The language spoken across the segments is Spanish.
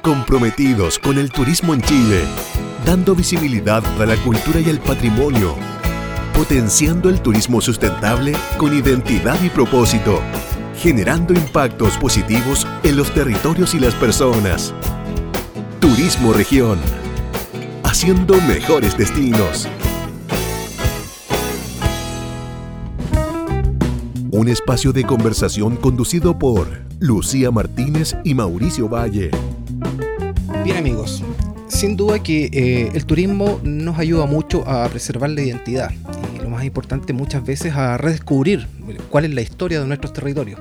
comprometidos con el turismo en Chile, dando visibilidad a la cultura y el patrimonio, potenciando el turismo sustentable con identidad y propósito, generando impactos positivos en los territorios y las personas. Turismo Región, haciendo mejores destinos. Un espacio de conversación conducido por Lucía Martínez y Mauricio Valle. Bien amigos, sin duda que eh, el turismo nos ayuda mucho a preservar la identidad y lo más importante muchas veces a redescubrir cuál es la historia de nuestros territorios.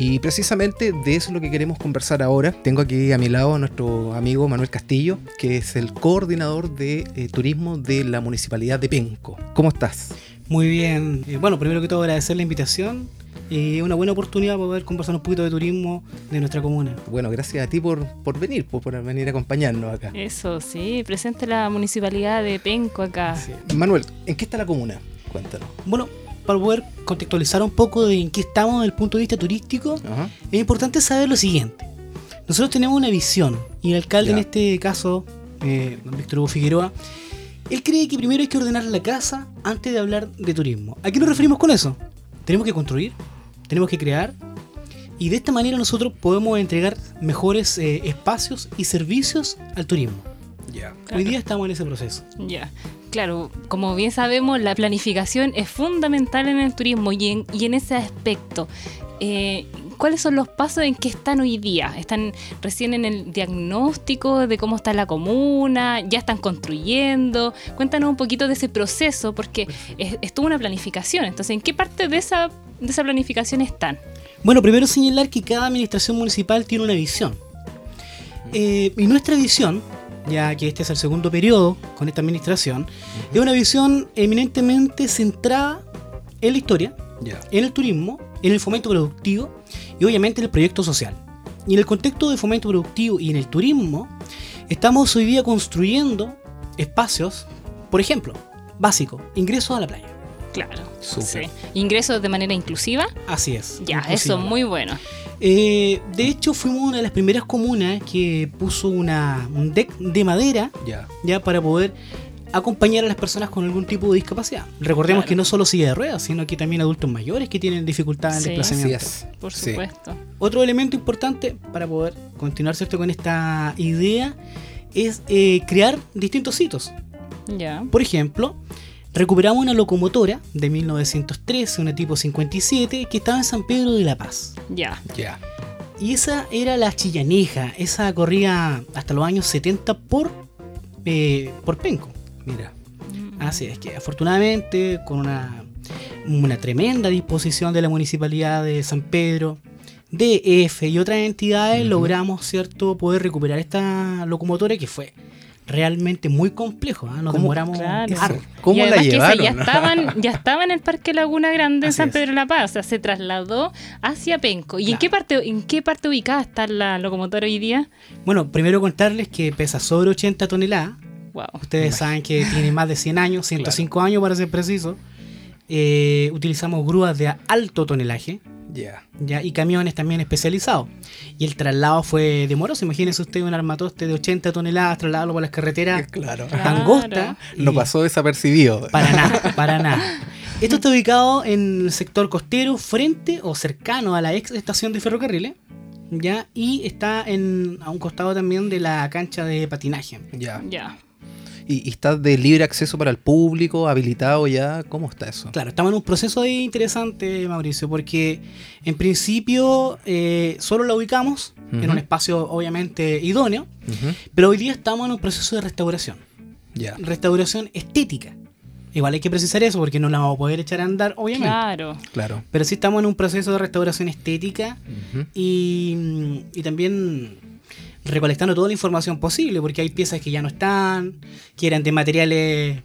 Y precisamente de eso es lo que queremos conversar ahora. Tengo aquí a mi lado a nuestro amigo Manuel Castillo, que es el coordinador de eh, turismo de la Municipalidad de Penco. ¿Cómo estás? Muy bien. Eh, bueno, primero que todo agradecer la invitación y una buena oportunidad para poder conversar un poquito de turismo de nuestra comuna. Bueno, gracias a ti por, por venir, por, por venir a acompañarnos acá. Eso, sí, presente la municipalidad de Penco acá. Sí. Manuel, ¿en qué está la comuna? Cuéntanos. Bueno, para poder contextualizar un poco de en qué estamos desde el punto de vista turístico, Ajá. es importante saber lo siguiente. Nosotros tenemos una visión y el alcalde Ya. en este caso, eh, don Víctor Hugo Figueroa, él cree que primero hay que ordenar la casa antes de hablar de turismo. ¿A qué nos referimos con eso? Tenemos que construir, tenemos que crear y de esta manera nosotros podemos entregar mejores eh, espacios y servicios al turismo. Ya. Hoy día estamos en ese proceso. Ya. Claro, como bien sabemos, la planificación es fundamental en el turismo y en, y en ese aspecto. eh, ¿Cuáles son los pasos en que están hoy día? ¿Están recién en el diagnóstico de cómo está la comuna? ¿Ya están construyendo? Cuéntanos un poquito de ese proceso, porque es, es toda una planificación. Entonces, ¿en qué parte de esa, de esa planificación están? Bueno, primero señalar que cada administración municipal tiene una visión. Eh, y nuestra visión, ya que este es el segundo periodo con esta administración, es una visión eminentemente centrada en la historia, en el turismo, en el fomento productivo y obviamente en el proyecto social. Y en el contexto de fomento productivo y en el turismo, estamos hoy día construyendo espacios, por ejemplo, básico, ingresos a la playa. Claro. Súper. sí. ¿Ingresos de manera inclusiva? Así es. Ya, inclusive. eso muy bueno. Eh, de hecho, fuimos una de las primeras comunas que puso una, un deck de madera Ya. ya para poder acompañar a las personas con algún tipo de discapacidad. Recordemos Claro. que no solo silla de ruedas, sino que también adultos mayores que tienen dificultad en Sí. desplazamiento. Así es. Por Sí. supuesto. Otro elemento importante para poder continuar ¿cierto? con esta idea es eh, crear distintos sitios. Ya. Por ejemplo, recuperamos una locomotora de 1913, una tipo 57, que estaba en San Pedro de la Paz. Ya. Ya. Y esa era la chillaneja, esa corría hasta los años 70 por, eh, por Penco. Mira. Así es que afortunadamente con una, una tremenda disposición de la Municipalidad de San Pedro, DF y otras entidades logramos cierto poder recuperar esta locomotora que fue realmente muy complejo. ¿ah? Nos ¿Cómo? demoramos Claro. ¿Cómo y la además que llevaron? ya estaban, ya estaba en el Parque Laguna Grande en Así San. Pedro de la Paz, o sea, se trasladó hacia Penco. ¿Y en qué parte, en qué parte ubicada está la locomotora hoy día? Bueno, primero contarles que pesa sobre 80 toneladas. Wow. Ustedes saben que tiene más de 100 años, 105 años para ser preciso. Eh, utilizamos grúas de alto tonelaje Ya. ya, y camiones también especializados. Y el traslado fue demoroso. Imagínense usted un armatoste de 80 toneladas trasladarlo por las carreteras Claro. Claro. angostas. y- No pasó desapercibido. Para nada, para nada. Esto está ubicado en el sector costero, frente o cercano a la ex estación de ferrocarriles. ¿ya? Y está en, a un costado también de la cancha de patinaje. Ya. Ya. ¿Y, y está de libre acceso para el público, habilitado ya? ¿Cómo está eso? Claro, estamos en un proceso ahí interesante, Mauricio, porque en principio eh, solo la ubicamos en un espacio obviamente idóneo, pero hoy día estamos en un proceso de restauración. Ya. Restauración estética. Igual hay que precisar eso porque no la vamos a poder echar a andar, obviamente. Claro. Claro. Pero sí estamos en un proceso de restauración estética y, y también recolectando toda la información posible, porque hay piezas que ya no están, que eran de materiales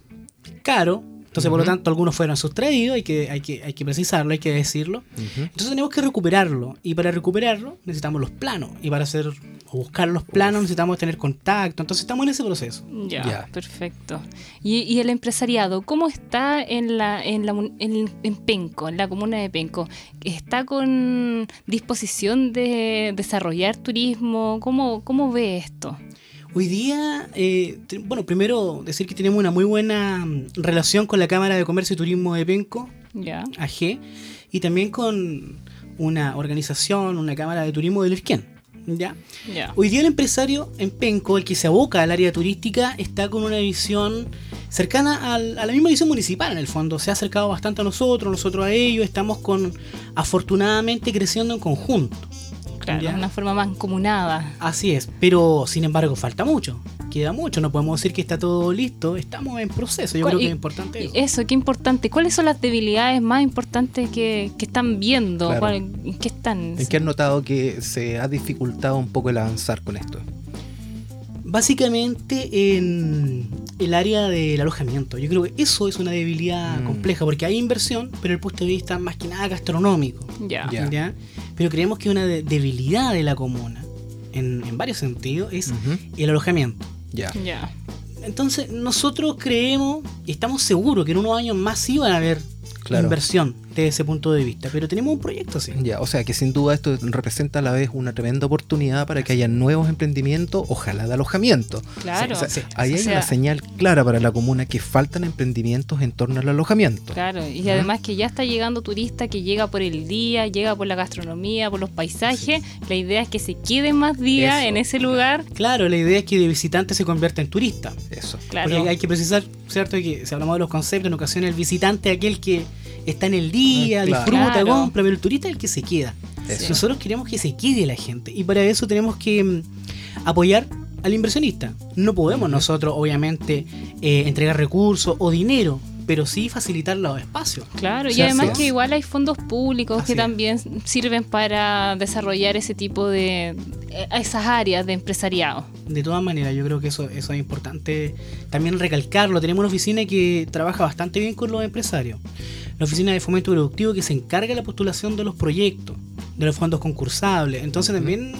caros, entonces por lo tanto algunos fueron sustraídos, hay que, hay, que, hay que precisarlo, hay que decirlo. Entonces tenemos que recuperarlo, y para recuperarlo necesitamos los planos, y para hacer o buscar los planos necesitamos tener contacto. Entonces estamos en ese proceso. Ya, Ya. perfecto. ¿Y, y el empresariado, cómo está en, la, en, la, en Penco, en la comuna de Penco? ¿Está con disposición de desarrollar turismo? ¿Cómo, cómo ve esto? Hoy día, eh, bueno, primero decir que tenemos una muy buena mm, relación con la Cámara de Comercio y Turismo de Penco, Ya, AG, y también con una organización, una Cámara de Turismo del Irquén. ¿Ya? ya. Hoy día el empresario en Penco, el que se aboca al área turística, está con una visión cercana al- a la misma visión municipal en el fondo. Se ha acercado bastante a nosotros, nosotros a ellos, estamos con afortunadamente creciendo en conjunto. Claro, ya. una forma mancomunada. Así es, pero sin embargo falta mucho, queda mucho, no podemos decir que está todo listo, estamos en proceso, yo ¿Cuál- creo que es importante. Eso. Eso, qué importante. ¿Cuáles son las debilidades más importantes que, que están viendo? Claro. ¿Cuál- ¿En qué están? ¿En qué han notado que se ha dificultado un poco el avanzar con esto? Básicamente en el área del alojamiento, yo creo que eso es una debilidad Mm. compleja, porque hay inversión, pero el punto de vista más que nada gastronómico. Ya. Ya. ¿ya? Pero creemos que una de- debilidad de la comuna, en, en varios sentidos, es el alojamiento. Ya. Ya. Entonces, nosotros creemos y estamos seguros que en unos años más sí van a haber Claro. inversión desde ese punto de vista. Pero tenemos un proyecto así. Ya, o sea que sin duda esto representa a la vez una tremenda oportunidad para que haya nuevos emprendimientos, ojalá de alojamiento. Claro. O sea, sí. ahí O hay sea- una señal clara para la comuna que faltan emprendimientos en torno al alojamiento. Claro, y además que ya está llegando turista que llega por el día, llega por la gastronomía, por los paisajes. La idea es que se quede más días Eso. en ese lugar. Claro, la idea es que de visitante se convierta en turista. Eso. Claro. Porque hay que precisar, ¿cierto? Que si hablamos de los conceptos, en ocasiones el visitante es aquel que está en el día, claro. disfruta, Claro. compra, pero el turista es el que se queda. Eso. Nosotros queremos que se quede la gente y para eso tenemos que mm, apoyar al inversionista. No podemos nosotros, obviamente, eh, entregar recursos o dinero, pero sí facilitar los espacios. Claro, y además es. que igual hay fondos públicos Así que es. también sirven para desarrollar ese tipo de eh, esas áreas de empresariado. De todas maneras, yo creo que eso, eso es importante también recalcarlo. Tenemos una oficina que trabaja bastante bien con los empresarios. La oficina de fomento productivo que se encarga de la postulación de los proyectos, de los fondos concursables. Entonces también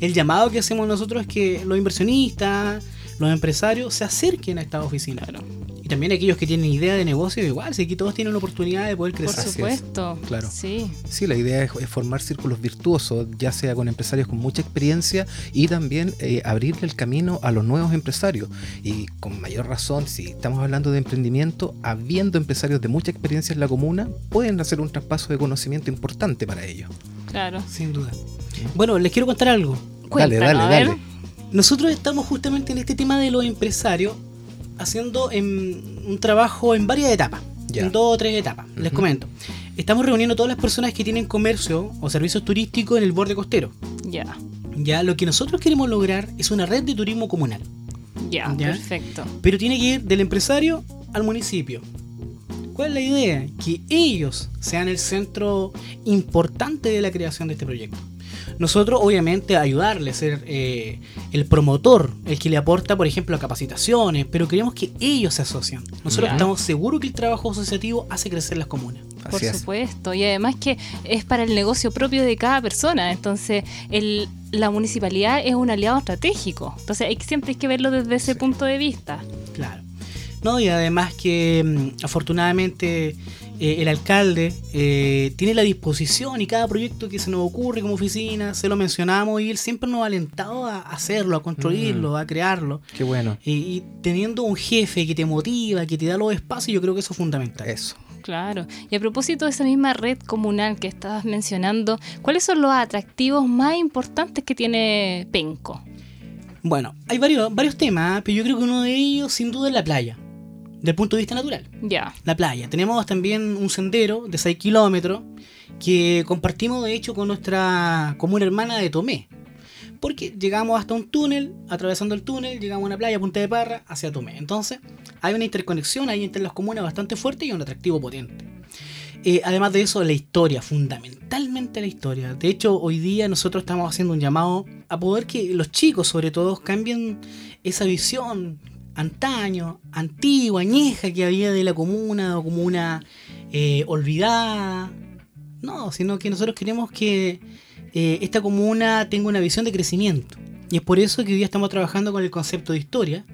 el llamado que hacemos nosotros es que los inversionistas, los empresarios se acerquen a esta oficina. Claro. Y también aquellos que tienen idea de negocio, igual, si aquí todos tienen una oportunidad de poder Por crecer. Es, supuesto. claro. Sí. Sí, la idea es, es formar círculos virtuosos, ya sea con empresarios con mucha experiencia y también eh, abrirle el camino a los nuevos empresarios. Y con mayor razón, si estamos hablando de emprendimiento, habiendo empresarios de mucha experiencia en la comuna, pueden hacer un traspaso de conocimiento importante para ellos. Claro. Sin duda. Bueno, les quiero contar algo. Cuéntanos, dale, ver. dale. Nosotros estamos justamente en este tema de los empresarios haciendo un trabajo en varias etapas. Ya. En dos o tres etapas. Les comento. Estamos reuniendo a todas las personas que tienen comercio o servicios turísticos en el borde costero. Ya. Ya lo que nosotros queremos lograr es una red de turismo comunal. Ya, Ya. perfecto. Pero tiene que ir del empresario al municipio. ¿Cuál es la idea? Que ellos sean el centro importante de la creación de este proyecto. Nosotros, obviamente, ayudarle, ser eh, el promotor, el que le aporta, por ejemplo, capacitaciones, pero queremos que ellos se asocian. Nosotros Ya. estamos seguros que el trabajo asociativo hace crecer las comunas. Por Así es. supuesto. Y además que es para el negocio propio de cada persona. Entonces, el, la municipalidad es un aliado estratégico. Entonces, hay, que- siempre hay que verlo desde ese punto de vista. Claro. No, y además que mm, afortunadamente eh, el alcalde eh, tiene la disposición y cada proyecto que se nos ocurre como oficina, se lo mencionamos y él siempre nos ha alentado a hacerlo, a construirlo, a crearlo. Qué bueno. Y, y teniendo un jefe que te motiva, que te da los espacios, yo creo que eso es fundamental. Eso. Claro. Y a propósito de esa misma red comunal que estabas mencionando, ¿cuáles son los atractivos más importantes que tiene Penco? Bueno, hay varios, varios temas, pero yo creo que uno de ellos sin duda es la playa, del punto de vista natural. Ya. la playa. Tenemos también un sendero de 6 kilómetros que compartimos de hecho con nuestra comuna hermana de Tomé. Porque llegamos hasta un túnel, atravesando el túnel, llegamos a una playa, Punta de Parra, hacia Tomé. Entonces, hay una interconexión ahí entre las comunas bastante fuerte y un atractivo potente. Eh, además de eso, la historia, fundamentalmente la historia. De hecho, hoy día nosotros estamos haciendo un llamado a poder que los chicos, sobre todo, cambien esa visión antaño, antigua, añeja que había de la comuna o comuna eh, olvidada. No, sino que nosotros queremos que eh, esta comuna tenga una visión de crecimiento. Y es por eso que hoy día estamos trabajando con el concepto de historia.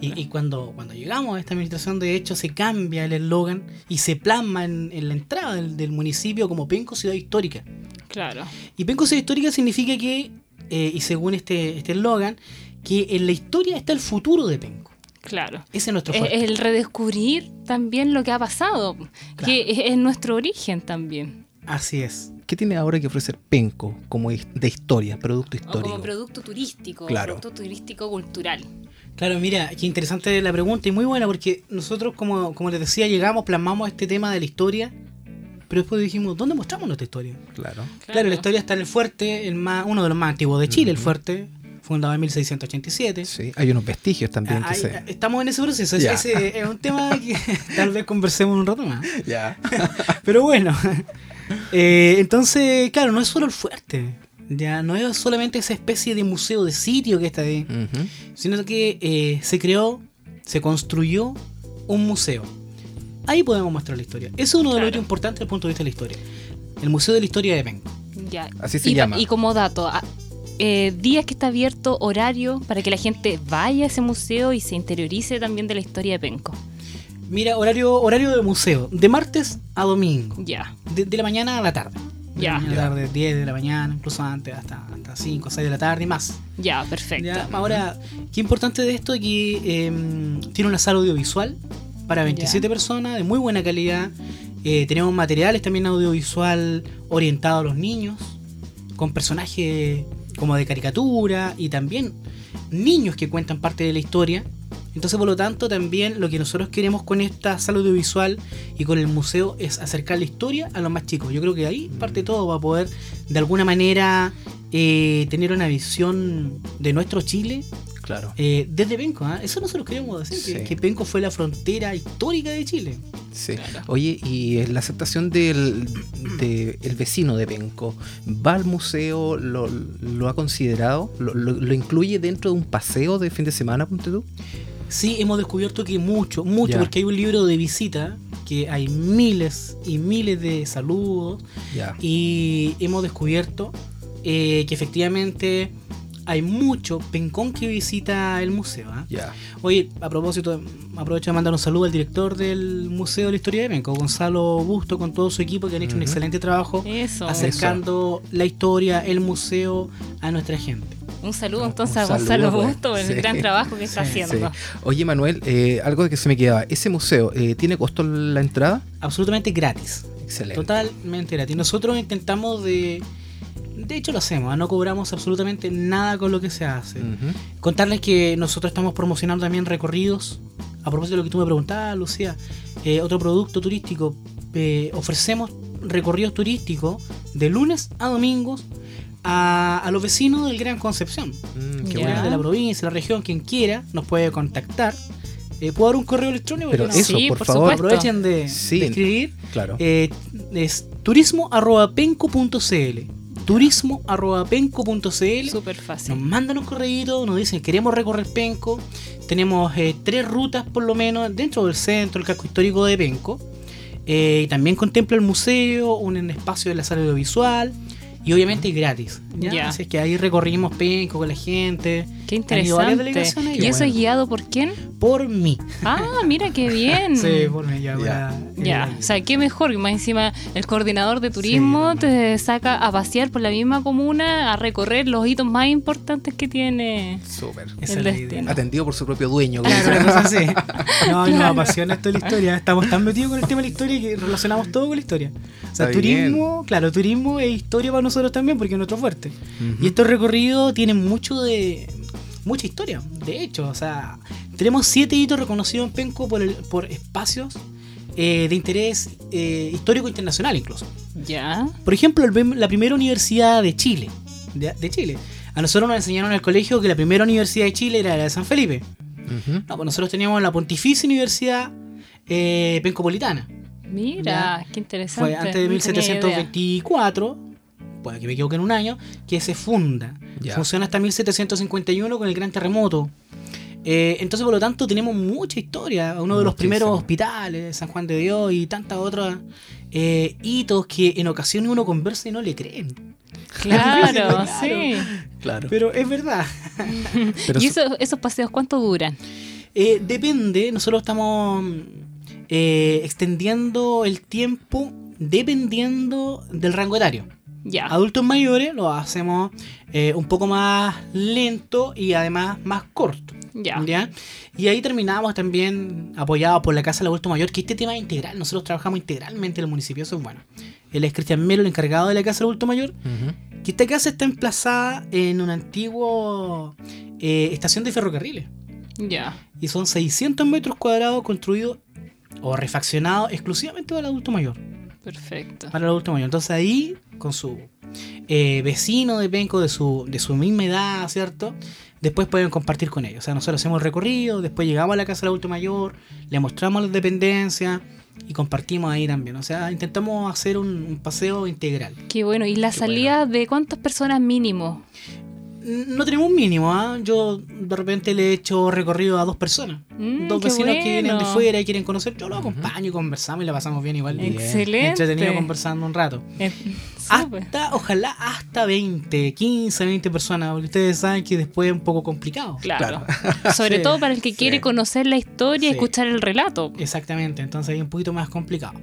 Y, y cuando, cuando llegamos a esta administración, de hecho, se cambia el eslogan y se plasma en, en la entrada del, del municipio como Penco Ciudad Histórica. Claro. Y Penco Ciudad Histórica significa que, eh, y según este este eslogan, que en la historia está el futuro de Penco. Claro. Ese es nuestro Es fuerte. el redescubrir también lo que ha pasado, que es, es nuestro origen también. Así es. ¿Qué tiene ahora que ofrecer Penco como de historia, producto O histórico? como producto turístico, Claro. producto turístico cultural. Claro, mira, qué interesante la pregunta y muy buena porque nosotros, como, como les decía, llegamos, plasmamos este tema de la historia, pero después dijimos, ¿dónde mostramos nuestra historia? Claro. Claro, la historia está en el fuerte, el más, uno de los más antiguos de Chile, el fuerte, fundado en 1687. Sí, hay unos vestigios también que se... Estamos en ese proceso, ese es un tema que tal vez conversemos un rato más. Ya. Pero bueno, eh, entonces, claro, no es solo el fuerte, ya no es solamente esa especie de museo de sitio que está ahí, sino que eh, se creó, se construyó un museo. Ahí podemos mostrar la historia. Eso es uno de los importantes desde el punto de vista de la historia. El Museo de la Historia de Penco. Ya. Así se y, llama. Y como dato, eh, días que está abierto, horario, para que la gente vaya a ese museo y se interiorice también de la historia de Penco. Mira, horario, horario de museo, de martes a domingo, Ya. de, de la mañana a la tarde. De Ya. a Ya. la tarde, 10 de la mañana, incluso antes, hasta, hasta 5 o 6 de la tarde y más. Ya, perfecto. Ya, Ahora, qué importante de esto es que em, tiene una sala audiovisual para 27 personas de muy buena calidad. Eh, tenemos materiales también audiovisual orientado a los niños, con personajes como de caricatura y también niños que cuentan parte de la historia. Entonces, por lo tanto, también lo que nosotros queremos con esta sala audiovisual y con el museo es acercar la historia a los más chicos. Yo creo que ahí parte todo va a poder, de alguna manera, eh, tener una visión de nuestro Chile Claro. eh, desde Penco. ¿ah? Eso nosotros queremos decir, que, Sí. que Penco fue la frontera histórica de Chile. Sí. Claro. Oye, y eh, la aceptación del de el vecino de Penco, ¿va al museo? ¿Lo, lo ha considerado? ¿Lo, lo- lo incluye dentro de un paseo de fin de semana, ponte tú? Sí, hemos descubierto que mucho, mucho, Ya. porque hay un libro de visita que hay miles y miles de saludos Ya. y hemos descubierto eh, que efectivamente hay mucho pencón que visita el museo. ¿ah? Ya. Oye, a propósito, aprovecho de mandar un saludo al director del Museo de la Historia de Penco, Gonzalo Busto, con todo su equipo que han hecho un excelente trabajo Eso. acercando la historia, el museo a nuestra gente. Un saludo entonces un a Gonzalo saludo, pues. Busto por el Sí. gran trabajo que está Sí, haciendo. Sí. Oye, Manuel, eh, algo que se me quedaba. ¿Ese museo eh, tiene costo la entrada? Absolutamente gratis. Excelente. Totalmente gratis. Nosotros intentamos de. De hecho, lo hacemos, ¿ah? no cobramos absolutamente nada con lo que se hace. Contarles que nosotros estamos promocionando también recorridos. A propósito de lo que tú me preguntabas, Lucía, eh, otro producto turístico. eh, ofrecemos recorridos turísticos de lunes a domingos a, a los vecinos del Gran Concepción. Mm, qué bueno. de la provincia, la región, quien quiera, nos puede contactar. Eh, ¿Puedo dar un correo electrónico? Pero Sí, por, por favor. supuesto. Aprovechen de, Sí. de escribir. Claro. Eh, es turismo.penco.cl turismo.penco.cl Súper Nos fácil. mandan un correo, nos dicen queremos recorrer Penco. Tenemos eh, tres rutas por lo menos dentro del centro, el casco histórico de Penco. Eh, y también contempla el museo, un espacio de la sala audiovisual y obviamente gratis. ¿ya? Así es que ahí recorrimos Penco con la gente. Qué interesante. ¿Y eso bueno. es guiado por quién? Por mí. Ah, mira qué bien. Sí, por mí. Ya, Ya. eh, o sea, qué mejor que más encima el coordinador de turismo Sí, te saca a pasear por la misma comuna a recorrer los hitos más importantes que tiene. Súper. esa el es la destino. idea. Atendido por su propio dueño. Claro. No, y nos apasiona esto de la historia. Estamos tan metidos con el tema de la historia que relacionamos todo con la historia. O sea, Está bien. turismo, claro, turismo es historia para nosotros también porque es nuestro fuerte. Y estos recorridos tienen mucho de. mucha historia. De hecho, o sea, tenemos siete hitos reconocidos en Penco por, el- por espacios eh, de interés eh, histórico internacional incluso. Ya. Por ejemplo, el la primera universidad de Chile. De, de Chile. A nosotros nos enseñaron en el colegio que la primera universidad de Chile era la de San Felipe. No, pues nosotros teníamos la Pontificia Universidad eh, Pencopolitana. Mira, qué interesante. Fue antes de No tenía idea. 1724, puede que me equivoque en un año, que se funda. Ya. Funciona hasta 1751 con el gran terremoto. Eh, entonces, por lo tanto, tenemos mucha historia. Uno de los primeros hospitales, San Juan de Dios y tantas otras eh, hitos que en ocasiones uno conversa y no le creen. Claro, sí. Claro. Pero es verdad. Pero ¿Y eso- esos, esos paseos cuánto duran? Eh, depende, nosotros estamos eh, extendiendo el tiempo dependiendo del rango etario. Ya. Adultos mayores lo hacemos eh, un poco más lento y además más corto. Ya. Y ahí terminamos también apoyados por la Casa del Adulto Mayor, que este tema es integral. Nosotros trabajamos integralmente en el municipio, eso es bueno. Él es Cristian Melo, el encargado de la Casa del Adulto Mayor. Que esta casa está emplazada en una antigua eh, estación de ferrocarriles. Ya. Y son 600 metros cuadrados construidos o refaccionados exclusivamente para el adulto mayor. Perfecto. Para el adulto mayor. Entonces ahí, con su eh, vecino de Penco de su, de su misma edad, ¿cierto? Después pueden compartir con ellos. O sea, nosotros hacemos el recorrido, después llegamos a la casa del adulto mayor, le mostramos las dependencias y compartimos ahí también. O sea, intentamos hacer un, un paseo integral. Qué bueno. ¿Y la Qué salida de cuántas personas mínimo? No tenemos un mínimo, ¿ah? Yo de repente le he hecho recorrido a dos personas. Mm, dos vecinos que vienen de fuera y quieren conocer. Yo los acompaño y conversamos y la pasamos bien igual. Bien. Excelente. Entretenido conversando un rato. Eh. Hasta, ojalá hasta 20, 15, 20 personas, porque ustedes saben que después es un poco complicado. Claro. Sobre Sí, todo para el que quiere sí. conocer la historia y Sí. escuchar el relato. Exactamente, entonces ahí es un poquito más complicado.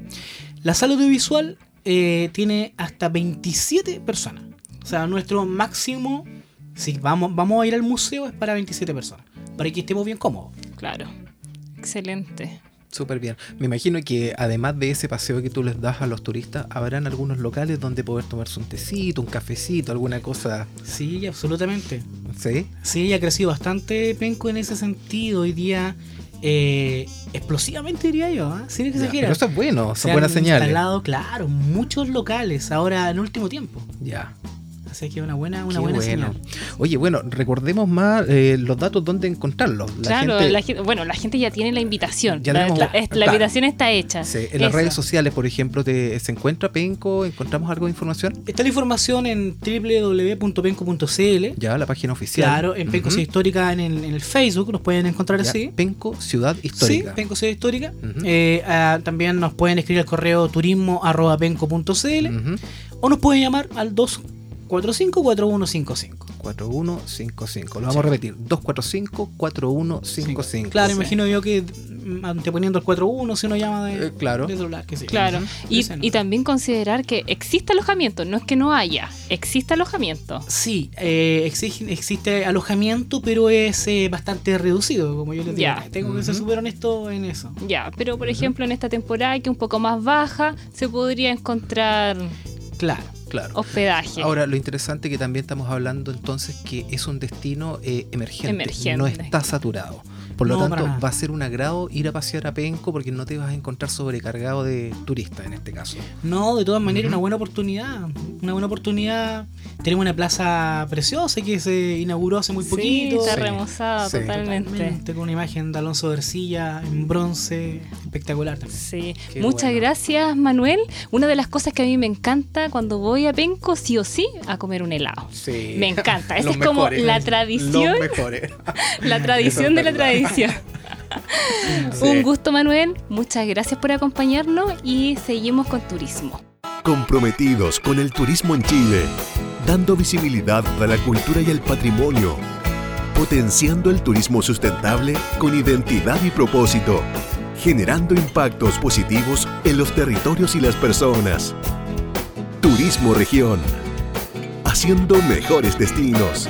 La sala audiovisual eh, tiene hasta 27 personas. O sea, nuestro máximo, si vamos, vamos a ir al museo, es para 27 personas. Para que estemos bien cómodos. Claro. Excelente. Súper bien. Me imagino que además de ese paseo que tú les das a los turistas, habrán algunos locales donde poder tomarse un tecito, un cafecito, alguna cosa. Sí, absolutamente. ¿Sí? Sí, ha crecido bastante Penco en ese sentido. Hoy día, eh, explosivamente diría yo, ¿ah? sin Ya, exagerar. Pero eso es bueno, Se son han buenas señales. instalado, claro, muchos locales ahora en último tiempo. Ya. Así que una buena, una Qué buena bueno. señal. Oye, bueno, recordemos más eh, los datos donde encontrarlos. La claro, gente- la gen- bueno, la gente ya tiene la invitación. Ya la, tenemos- la- la claro. invitación está hecha. Sí, en las redes sociales, por ejemplo, te- ¿se encuentra Penco? ¿Encontramos algo de información? Está la información en www.penco.cl. Ya, la página oficial. Claro, en Penco Ujú. Ciudad Histórica en el, en el Facebook nos pueden encontrar Ya, así. Penco, ciudad histórica. Sí, Penco Ciudad Histórica. Eh, ah, también nos pueden escribir al correo turismo.penco.cl o nos pueden llamar al 245-4155. 4155. Lo vamos a repetir. 245-4155. Claro, Sí. imagino yo que anteponiendo el 41 si uno llama de, Eh, claro. de celular, que sí. Claro. Y, y también considerar que existe alojamiento, no es que no haya, existe alojamiento. Sí, eh, exige- existe alojamiento, pero es eh, bastante reducido, como yo les digo. Ya. Tengo que ser súper honesto en eso. Ya, pero por ejemplo en esta temporada que es un poco más baja, se podría encontrar Claro. Claro. hospedaje. Ahora, lo interesante que también estamos hablando entonces que es un destino eh, emergente, Emergente. no está saturado. Por lo No, tanto, va a ser un agrado ir a pasear a Penco porque no te vas a encontrar sobrecargado de turistas en este caso. No, de todas maneras, una buena oportunidad. Una buena oportunidad. Tenemos una plaza preciosa que se inauguró hace muy sí, poquito. está Sí. remozada Sí. totalmente. Totalmente, con una imagen de Alonso García en bronce espectacular también. Sí, Qué muchas bueno. gracias Manuel. Una de las cosas que a mí me encanta cuando voy a Penco, sí o sí, a comer un helado. Sí. Me encanta. Esa es como la tradición, Los mejores. la tradición de la verdad. Sí. Un gusto Manuel, muchas gracias por acompañarnos y seguimos con turismo. Comprometidos con el turismo en Chile, dando visibilidad a la cultura y el patrimonio, potenciando el turismo sustentable con identidad y propósito, generando impactos positivos en los territorios y las personas. Turismo Región, haciendo mejores destinos.